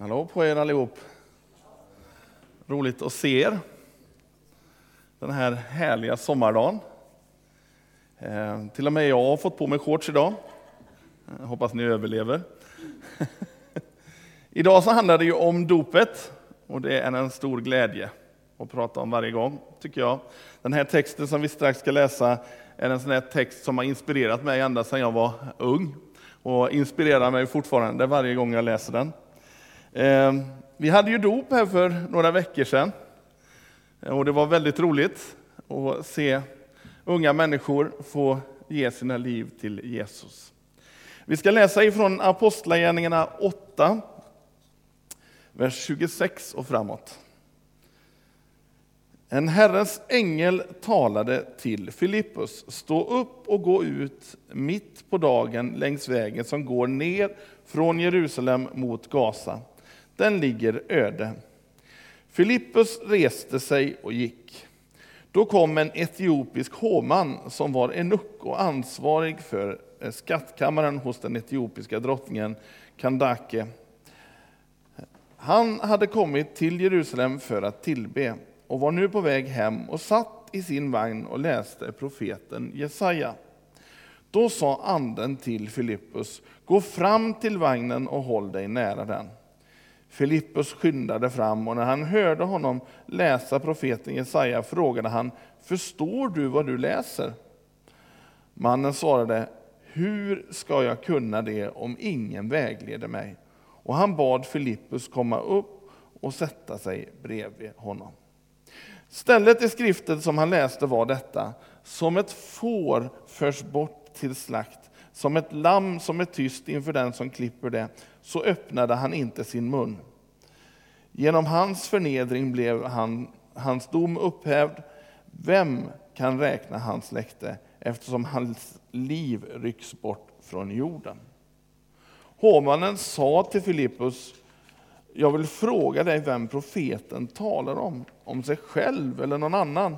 Hallå på er allihop. Roligt att se er den här härliga sommardagen. Eh, till och med jag har fått på mig shorts idag. Jag hoppas ni överlever. idag så handlar det ju om dopet och det är en stor glädje att prata om varje gång, tycker jag. Den här texten som vi strax ska läsa är en sån här text som har inspirerat mig ända sedan jag var ung och inspirerar mig fortfarande varje gång jag läser den. Ehm, vi hade ju dop här för några veckor sedan eh, och det var väldigt roligt att se unga människor få ge sina liv till Jesus. Vi ska läsa ifrån Apostlagärningarna 8, vers 26 och framåt. En Herrens ängel talade till Filippus, stå upp och gå ut mitt på dagen längs vägen som går ner från Jerusalem mot Gaza. Den ligger öde. Filippus reste sig och gick. Då kom en etiopisk hovman som var enuck och ansvarig för eh, skattkammaren hos den etiopiska drottningen Kandake. Han hade kommit till Jerusalem för att tillbe och var nu på väg hem och satt i sin vagn och läste profeten Jesaja. Då sa anden till Filippus, gå fram till vagnen och håll dig nära den. Filippus skyndade fram och när han hörde honom läsa profeten Jesaja frågade han, förstår du vad du läser? Mannen svarade, hur ska jag kunna det om ingen vägleder mig? Och han bad Filippus komma upp och sätta sig bredvid honom. Stället i skriften som han läste var detta, som ett får förs bort till slakt, som ett lamm som är tyst inför den som klipper det, så öppnade han inte sin mun. Genom hans förnedring blev han, hans dom upphävd. Vem kan räkna hans släkte eftersom hans liv rycks bort från jorden? Hovmannen sa till Filippus, jag vill fråga dig vem profeten talar om, om sig själv eller någon annan.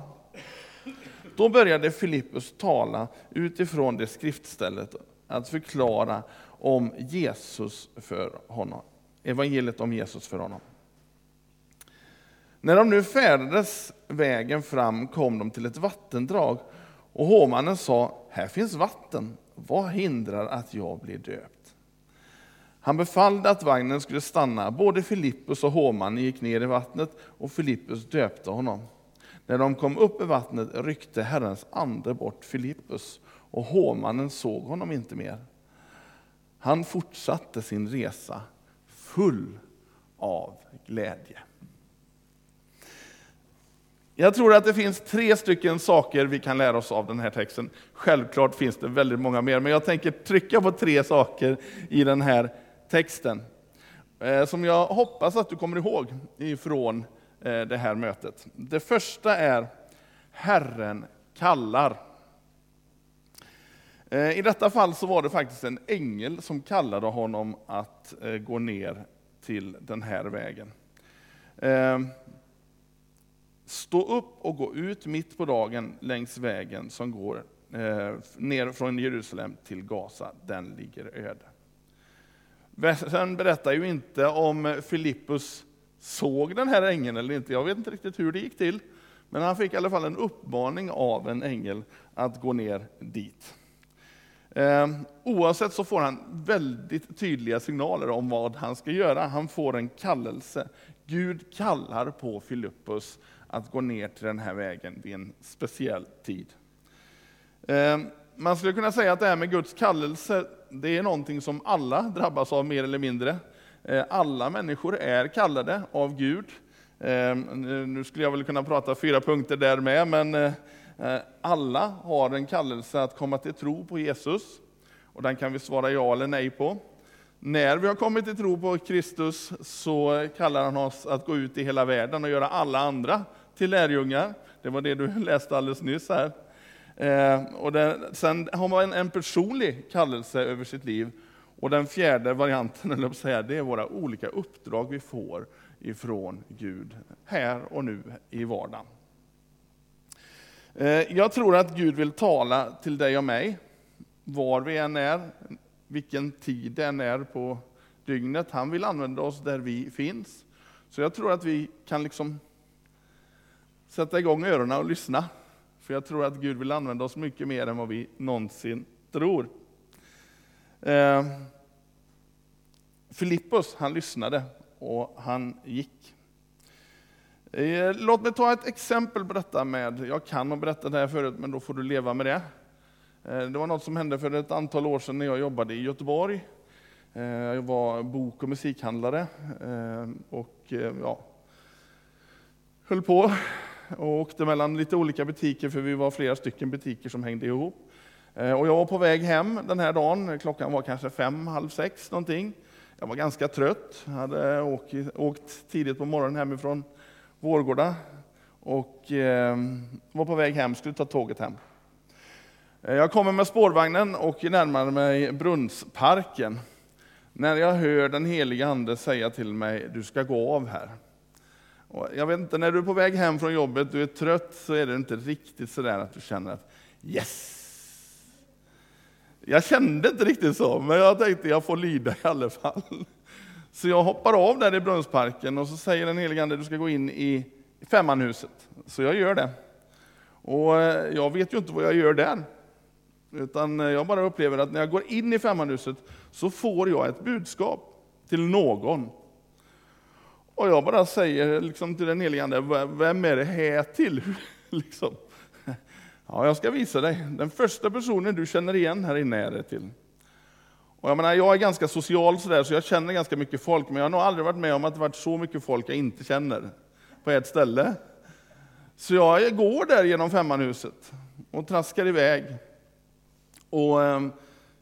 Då började Filippus tala utifrån det skriftstället, att förklara om Jesus för honom. Evangeliet om Jesus för honom. När de nu färdades vägen fram kom de till ett vattendrag och hovmannen sa, här finns vatten, vad hindrar att jag blir döpt? Han befallde att vagnen skulle stanna, både Filippus och hovmannen gick ner i vattnet och Filippus döpte honom. När de kom upp i vattnet ryckte Herrens ande bort Filippus och hovmannen såg honom inte mer. Han fortsatte sin resa full av glädje. Jag tror att det finns tre stycken saker vi kan lära oss av den här texten. Självklart finns det väldigt många mer, men jag tänker trycka på tre saker i den här texten. Eh, som jag hoppas att du kommer ihåg ifrån eh, det här mötet. Det första är Herren kallar. Eh, I detta fall så var det faktiskt en ängel som kallade honom att eh, gå ner till den här vägen. Eh, stå upp och gå ut mitt på dagen längs vägen som går ner från Jerusalem till Gaza. Den ligger öde. Versen berättar ju inte om Filippus såg den här ängeln eller inte. Jag vet inte riktigt hur det gick till. Men han fick i alla fall en uppmaning av en ängel att gå ner dit. Ehm, oavsett så får han väldigt tydliga signaler om vad han ska göra. Han får en kallelse. Gud kallar på Filippus att gå ner till den här vägen vid en speciell tid. Ehm, man skulle kunna säga att det här med Guds kallelse, det är någonting som alla drabbas av mer eller mindre. Ehm, alla människor är kallade av Gud. Nu skulle jag väl kunna prata fyra punkter där med, men eh, Eh, alla har en kallelse att komma till tro på Jesus. Och den kan vi svara ja eller nej på. När vi har kommit till tro på Kristus så kallar han oss att gå ut i hela världen och göra alla andra till lärjungar. Det var det du läste alldeles nyss här. Eh, och det, sen har man en personlig kallelse över sitt liv. Och den fjärde varianten, eller säga, det är våra olika uppdrag vi får ifrån Gud, här och nu i vardagen. Eh, jag tror att Gud vill tala till dig och mig, var vi än är, vilken tid det än är på dygnet. Han vill använda oss där vi finns. Så jag tror att vi kan liksom sätta igång öronen och lyssna. För jag tror att Gud vill använda oss mycket mer än vad vi någonsin tror. Eh, Filippus, han lyssnade och han gick. Eh, låt mig ta ett exempel på detta med, jag kan ha berättat det här förut, men då får du leva med det. Eh, det var något som hände för ett antal år sedan när jag jobbade i Göteborg. Eh, jag var bok och musikhandlare och ja, höll på och åkte mellan lite olika butiker, för vi var flera stycken butiker som hängde ihop. Och jag var på väg hem den här dagen, klockan var kanske fem, halv sex någonting. Jag var ganska trött, hade åkt, åkt tidigt på morgonen hemifrån Vårgårda och eh, var på väg hem, skulle ta tåget hem. Eh, jag kommer med spårvagnen och närmar mig Brunnsparken. När jag hör den heliga Ande säga till mig, du ska gå av här. Och jag vet inte, när du är på väg hem från jobbet, du är trött, så är det inte riktigt sådär att du känner att yes! Jag kände inte riktigt så, men jag tänkte jag får lida i alla fall. Så jag hoppar av där i Brunnsparken och så säger den helige Ande, du ska gå in i femmanhuset. Så jag gör det. Och eh, jag vet ju inte vad jag gör där. Utan eh, jag bara upplever att när jag går in i femmanhuset så får jag ett budskap till någon. Och jag bara säger liksom till den helige Ande, vem är det här till? liksom. Ja, jag ska visa dig. Den första personen du känner igen här inne är det till. Och jag, menar, jag är ganska social sådär, så jag känner ganska mycket folk, men jag har nog aldrig varit med om att det varit så mycket folk jag inte känner på ett ställe. Så jag går där genom femmanhuset och traskar iväg. Och eh,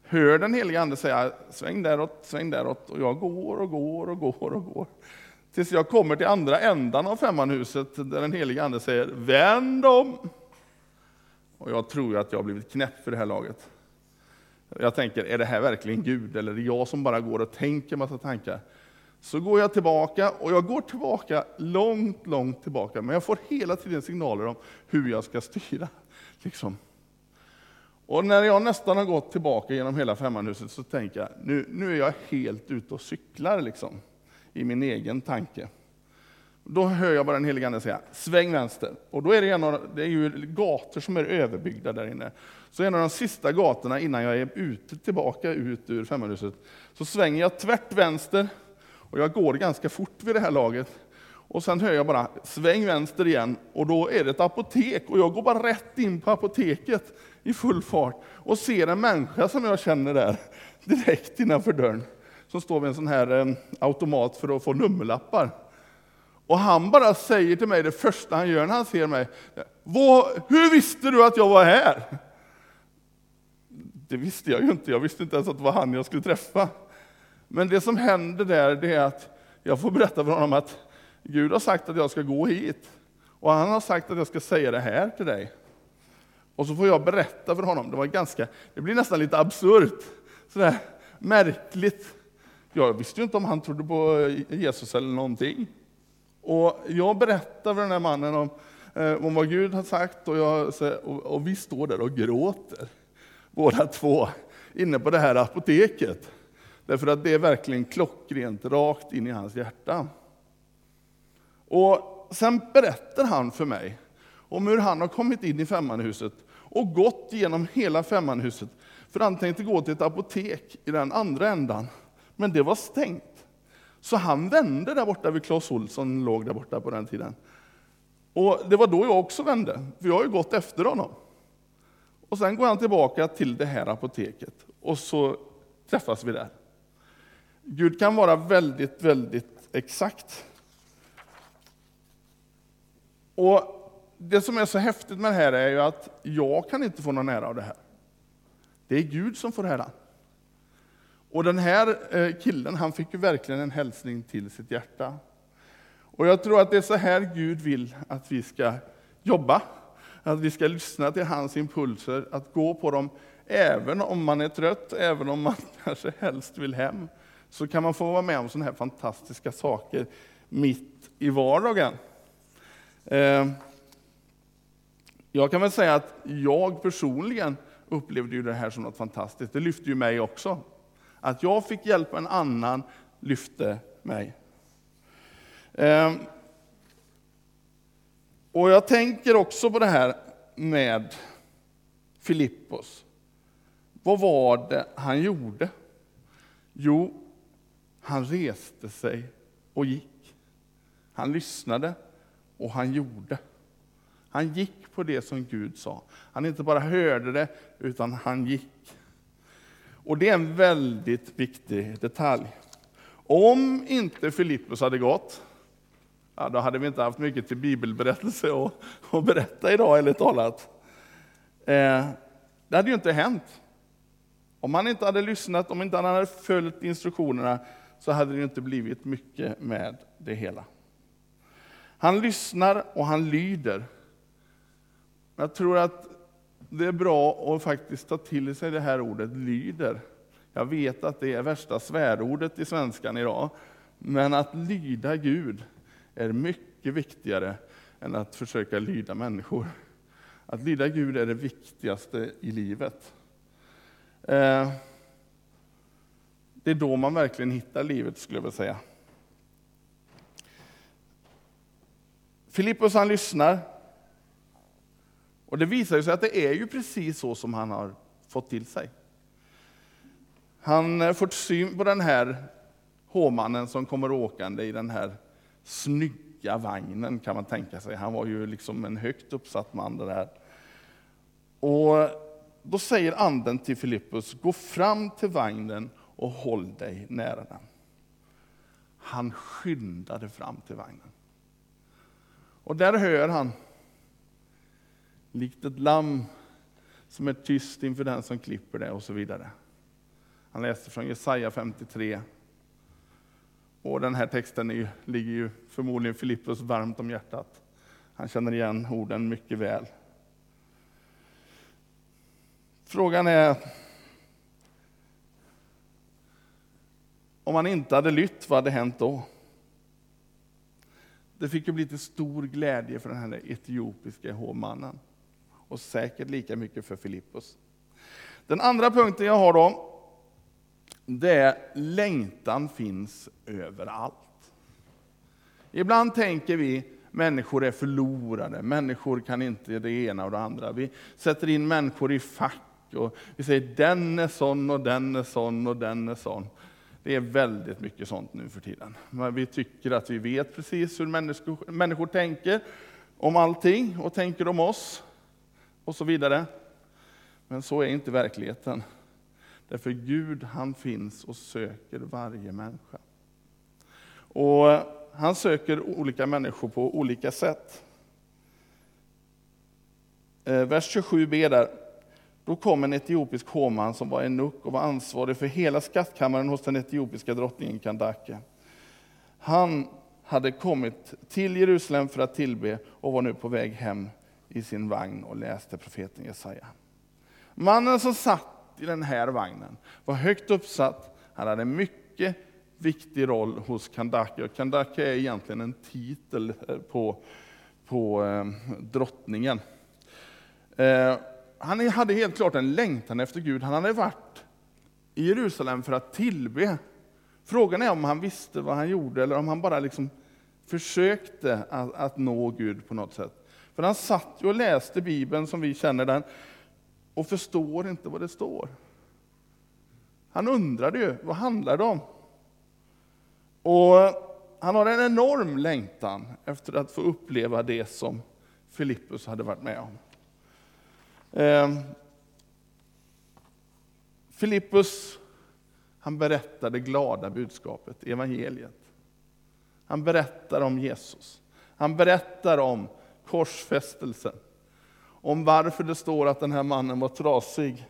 hör den helige Ande säga sväng däråt, sväng däråt. Och jag går och går och går och går. Tills jag kommer till andra ändan av femmanhuset där den helige Ande säger vänd om. Och jag tror att jag har blivit knäpp för det här laget. Jag tänker, är det här verkligen Gud eller är det jag som bara går och tänker massa tankar? Så går jag tillbaka och jag går tillbaka långt, långt tillbaka, men jag får hela tiden signaler om hur jag ska styra. Liksom. Och när jag nästan har gått tillbaka genom hela femmanhuset så tänker jag, nu, nu är jag helt ute och cyklar liksom, i min egen tanke. Då hör jag bara den helige Ande säga, sväng vänster. Och då är det, en av, det är ju gator som är överbyggda där inne. Så en av de sista gatorna innan jag är ute, tillbaka ut ur femmanhuset, så svänger jag tvärt vänster, och jag går ganska fort vid det här laget. Och sen hör jag bara, sväng vänster igen, och då är det ett apotek, och jag går bara rätt in på apoteket i full fart, och ser en människa som jag känner där, direkt innanför dörren, som står vid en sån här eh, automat för att få nummerlappar. Och han bara säger till mig det första han gör när han ser mig. Hur visste du att jag var här? Det visste jag ju inte. Jag visste inte ens att det var han jag skulle träffa. Men det som händer där, det är att jag får berätta för honom att Gud har sagt att jag ska gå hit. Och han har sagt att jag ska säga det här till dig. Och så får jag berätta för honom. Det var ganska, det blir nästan lite absurt. Sådär märkligt. Jag visste ju inte om han trodde på Jesus eller någonting. Och jag berättar för den här mannen om, eh, om vad Gud har sagt och, jag, och, och vi står där och gråter, båda två, inne på det här apoteket. Därför att det är verkligen klockrent, rakt in i hans hjärta. Och sen berättar han för mig om hur han har kommit in i femmanhuset och gått genom hela femmanhuset. För han tänkte gå till ett apotek i den andra ändan, men det var stängt. Så han vände där borta vid Clas Olsson, låg där borta på den tiden. Och det var då jag också vände, för jag har ju gått efter honom. Och sen går han tillbaka till det här apoteket, och så träffas vi där. Gud kan vara väldigt, väldigt exakt. Och Det som är så häftigt med det här är ju att jag kan inte få någon ära av det här. Det är Gud som får äran. Och den här eh, killen, han fick ju verkligen en hälsning till sitt hjärta. Och jag tror att det är så här Gud vill att vi ska jobba. Att vi ska lyssna till hans impulser, att gå på dem även om man är trött, även om man kanske helst vill hem. Så kan man få vara med om sådana här fantastiska saker mitt i vardagen. Eh, jag kan väl säga att jag personligen upplevde ju det här som något fantastiskt. Det lyfte ju mig också. Att jag fick hjälpa en annan lyfte mig. Ehm, och jag tänker också på det här med Filippos. Vad var det han gjorde? Jo, han reste sig och gick. Han lyssnade och han gjorde. Han gick på det som Gud sa. Han inte bara hörde det, utan han gick. Och det är en väldigt viktig detalj. Om inte Filippus hade gått, ja, då hade vi inte haft mycket till bibelberättelse att, att berätta idag, eller talat. Eh, det hade ju inte hänt. Om han inte hade lyssnat, om inte han hade följt instruktionerna, så hade det inte blivit mycket med det hela. Han lyssnar och han lyder. Jag tror att det är bra att faktiskt ta till sig det här ordet lyder. Jag vet att det är värsta svärordet i svenskan idag, men att lyda Gud är mycket viktigare än att försöka lyda människor. Att lyda Gud är det viktigaste i livet. Eh, det är då man verkligen hittar livet, skulle jag vilja säga. Filippus han lyssnar. Och det visar sig att det är ju precis så som han har fått till sig. Han får syn på den här hovmannen som kommer åkande i den här snygga vagnen kan man tänka sig. Han var ju liksom en högt uppsatt man det där. Och då säger anden till Filippus, gå fram till vagnen och håll dig nära den. Han skyndade fram till vagnen. Och där hör han, likt ett lamm som är tyst inför den som klipper det och så vidare. Han läste från Jesaja 53. Och den här texten är, ligger ju förmodligen Filippus varmt om hjärtat. Han känner igen orden mycket väl. Frågan är om han inte hade lytt, vad hade hänt då? Det fick ju bli till stor glädje för den här etiopiska hovmannen. Och säkert lika mycket för Filippus. Den andra punkten jag har då, det är längtan finns överallt. Ibland tänker vi människor är förlorade, människor kan inte det ena och det andra. Vi sätter in människor i fack och vi säger den är sån och den är sån och den är sån. Det är väldigt mycket sånt nu för tiden. Vi tycker att vi vet precis hur människor, människor tänker om allting och tänker om oss och så vidare. Men så är inte verkligheten. Därför Gud han finns och söker varje människa. Och han söker olika människor på olika sätt. Eh, vers 27b där. Då kom en etiopisk hovman som var enuk och var ansvarig för hela skattkammaren hos den etiopiska drottningen Kandake. Han hade kommit till Jerusalem för att tillbe och var nu på väg hem i sin vagn och läste profeten Jesaja. Mannen som satt i den här vagnen var högt uppsatt, han hade en mycket viktig roll hos Kandake. Och Kandake är egentligen en titel på, på eh, drottningen. Eh, han hade helt klart en längtan efter Gud. Han hade varit i Jerusalem för att tillbe. Frågan är om han visste vad han gjorde eller om han bara liksom försökte att, att nå Gud på något sätt. För han satt ju och läste Bibeln som vi känner den och förstår inte vad det står. Han undrade ju, vad handlar det om? Och han har en enorm längtan efter att få uppleva det som Filippus hade varit med om. Ehm, Filippus, han berättar det glada budskapet, evangeliet. Han berättar om Jesus. Han berättar om korsfästelsen. Om varför det står att den här mannen var trasig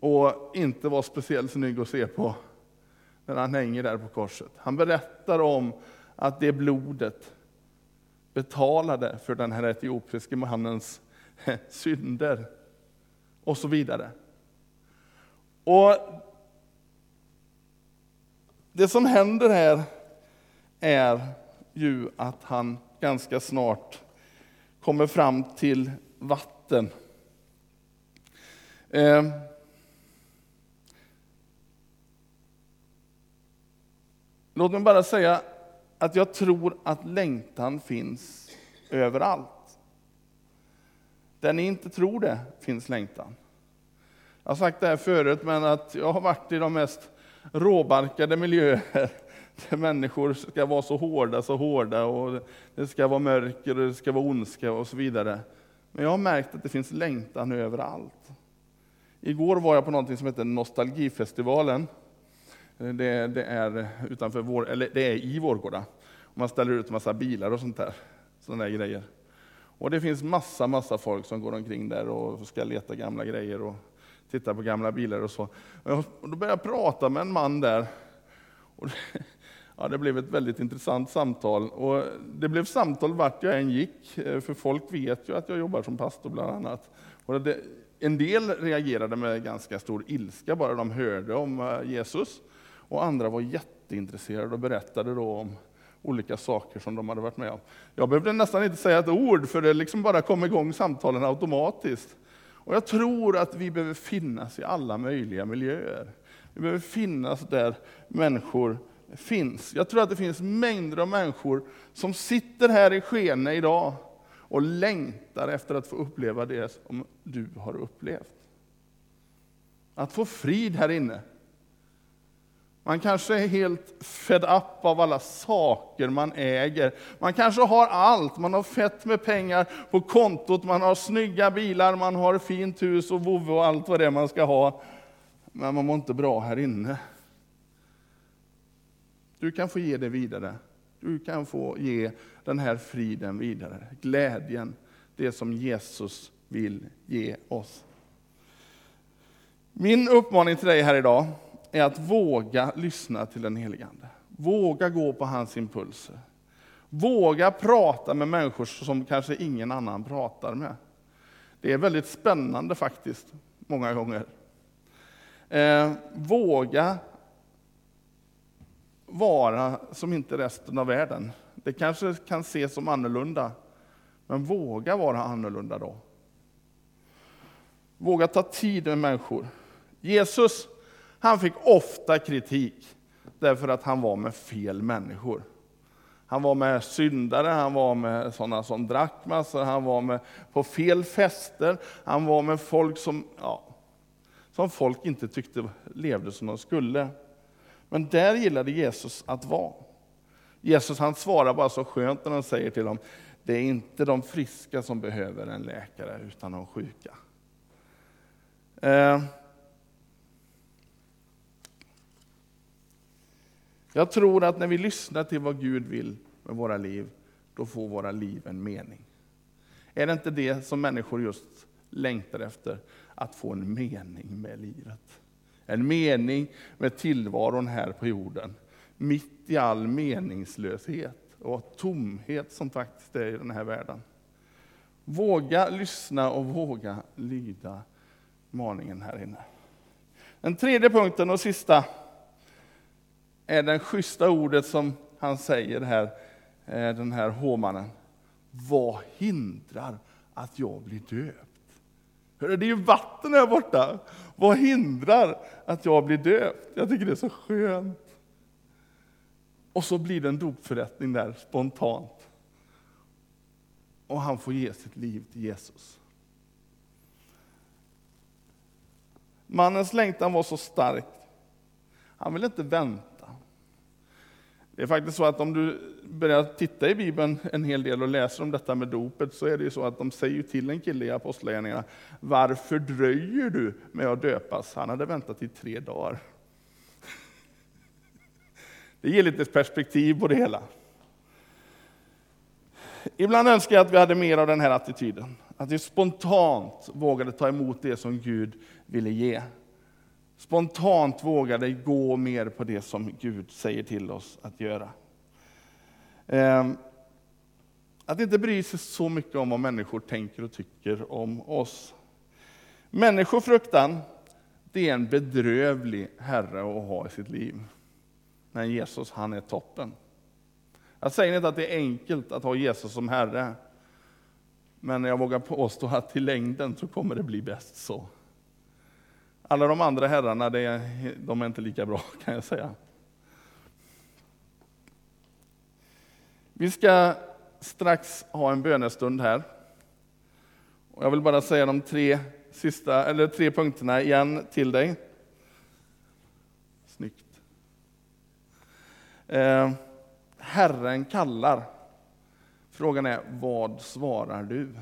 och inte var speciellt snygg att se på när han hänger där på korset. Han berättar om att det blodet betalade för den här etiopiske mannens synder och så vidare. Och Det som händer här är ju att han ganska snart kommer fram till vatten. Eh, Låt mig bara säga att jag tror att längtan finns överallt. Där ni inte tror det finns längtan. Jag har sagt det här förut, men att jag har varit i de mest råbarkade miljöer där människor ska vara så hårda, så hårda och det ska vara mörker och det ska vara ondska och så vidare. Men jag har märkt att det finns längtan överallt. Igår var jag på något som heter Nostalgifestivalen. Det, det, är utanför vår, eller det är i Vårgårda. Man ställer ut massa bilar och sånt där, sådana där grejer. Och det finns massa, massa folk som går omkring där och ska leta gamla grejer och titta på gamla bilar och så. Och då började jag prata med en man där. Och ja, det blev ett väldigt intressant samtal. Och det blev samtal vart jag än gick, eh, för folk vet ju att jag jobbar som pastor bland annat. Och det, en del reagerade med ganska stor ilska bara de hörde om eh, Jesus. Och andra var jätteintresserade och berättade då om olika saker som de hade varit med om. Jag behövde nästan inte säga ett ord, för det liksom bara kom igång samtalen automatiskt. Och jag tror att vi behöver finnas i alla möjliga miljöer. Vi behöver finnas där människor finns. Jag tror att det finns mängder av människor som sitter här i Skene idag och längtar efter att få uppleva det som du har upplevt. Att få frid här inne. Man kanske är helt fed up av alla saker man äger. Man kanske har allt, man har fett med pengar på kontot, man har snygga bilar, man har fint hus och vovve och allt vad det är man ska ha. Men man mår inte bra här inne. Du kan få ge det vidare. Du kan få ge den här friden vidare, glädjen, det som Jesus vill ge oss. Min uppmaning till dig här idag är att våga lyssna till den helige Ande. Våga gå på hans impulser. Våga prata med människor som kanske ingen annan pratar med. Det är väldigt spännande faktiskt, många gånger. Eh, våga vara som inte resten av världen. Det kanske kan ses som annorlunda, men våga vara annorlunda då. Våga ta tid med människor. Jesus, han fick ofta kritik därför att han var med fel människor. Han var med syndare, han var med sådana som drack massor, han var med på fel fester, han var med folk som, ja, som folk inte tyckte levde som de skulle. Men där gillade Jesus att vara. Jesus han svarar bara så skönt när han säger till dem, det är inte de friska som behöver en läkare, utan de sjuka. Eh. Jag tror att när vi lyssnar till vad Gud vill med våra liv, då får våra liv en mening. Är det inte det som människor just längtar efter? Att få en mening med livet. En mening med tillvaron här på jorden. Mitt i all meningslöshet och tomhet som faktiskt är i den här världen. Våga lyssna och våga lyda maningen här inne. Den tredje punkten och sista är det schyssta ordet som han säger här, eh, den här hovmannen. Vad hindrar att jag blir döpt? Det är ju vatten här borta. Vad hindrar att jag blir döpt? Jag tycker det är så skönt. Och så blir det en dopförrättning där spontant. Och han får ge sitt liv till Jesus. Mannens längtan var så stark. Han ville inte vänta. Det är faktiskt så att om du börjar titta i Bibeln en hel del och läser om detta med dopet, så är det ju så att de säger till en kille i Apostlagärningarna, varför dröjer du med att döpas? Han hade väntat i tre dagar. Det ger lite perspektiv på det hela. Ibland önskar jag att vi hade mer av den här attityden. Att vi spontant vågade ta emot det som Gud ville ge spontant vågade gå mer på det som Gud säger till oss att göra. Ehm, att inte bry sig så mycket om vad människor tänker och tycker om oss. Människofruktan, det är en bedrövlig herre att ha i sitt liv. Men Jesus, han är toppen. Jag säger inte att det är enkelt att ha Jesus som herre, men jag vågar påstå att i längden så kommer det bli bäst så. Alla de andra herrarna, det är, de är inte lika bra kan jag säga. Vi ska strax ha en bönestund här. Och jag vill bara säga de tre, sista, eller tre punkterna igen till dig. Snyggt. Eh, Herren kallar. Frågan är, vad svarar du?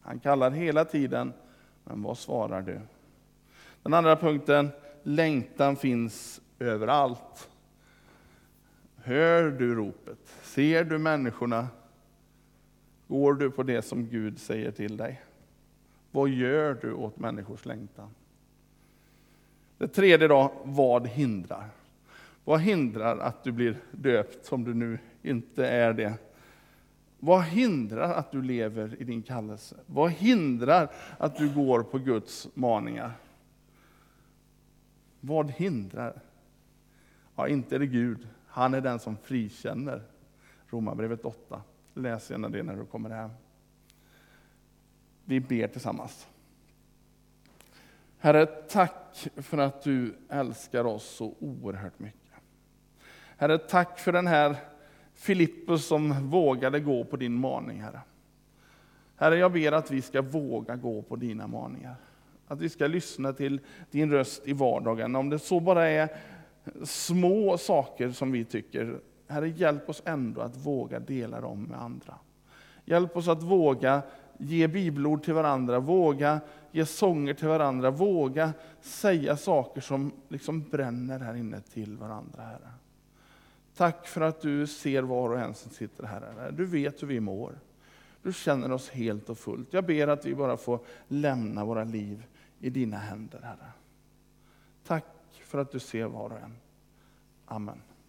Han kallar hela tiden, men vad svarar du? Den andra punkten, längtan finns överallt. Hör du ropet? Ser du människorna? Går du på det som Gud säger till dig? Vad gör du åt människors längtan? Det tredje då, vad hindrar? Vad hindrar att du blir döpt om du nu inte är det? Vad hindrar att du lever i din kallelse? Vad hindrar att du går på Guds maningar? Vad hindrar? Ja, inte är det Gud. Han är den som frikänner. Romarbrevet 8. Läs gärna det när du kommer hem. Vi ber tillsammans. Herre, tack för att du älskar oss så oerhört mycket. Herre, tack för den här Filippus som vågade gå på din maning, Herre. Herre, jag ber att vi ska våga gå på dina maningar. Att vi ska lyssna till din röst i vardagen. Om det så bara är små saker som vi tycker, Herre hjälp oss ändå att våga dela dem med andra. Hjälp oss att våga ge bibelord till varandra, våga ge sånger till varandra, våga säga saker som liksom bränner här inne till varandra, Herre. Tack för att du ser var och en som sitter här, Du vet hur vi mår. Du känner oss helt och fullt. Jag ber att vi bara får lämna våra liv i dina händer, Herre. Tack för att du ser var och en. Amen.